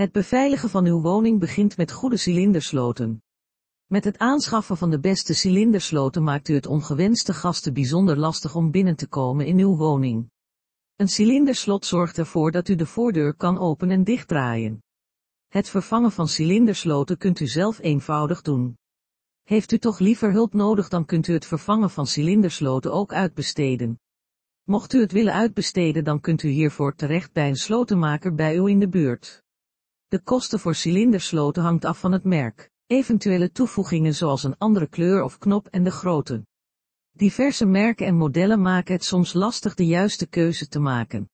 Het beveiligen van uw woning begint met goede cilindersloten. Met het aanschaffen van de beste cilindersloten maakt u het ongewenste gasten bijzonder lastig om binnen te komen in uw woning. Een cilinderslot zorgt ervoor dat u de voordeur kan open en dichtdraaien. Het vervangen van cilindersloten kunt u zelf eenvoudig doen. Heeft u toch liever hulp nodig dan kunt u het vervangen van cilindersloten ook uitbesteden. Mocht u het willen uitbesteden dan kunt u hiervoor terecht bij een slotenmaker bij u in de buurt. De kosten voor cilindersloten hangt af van het merk, eventuele toevoegingen zoals een andere kleur of knop en de grootte. Diverse merken en modellen maken het soms lastig de juiste keuze te maken.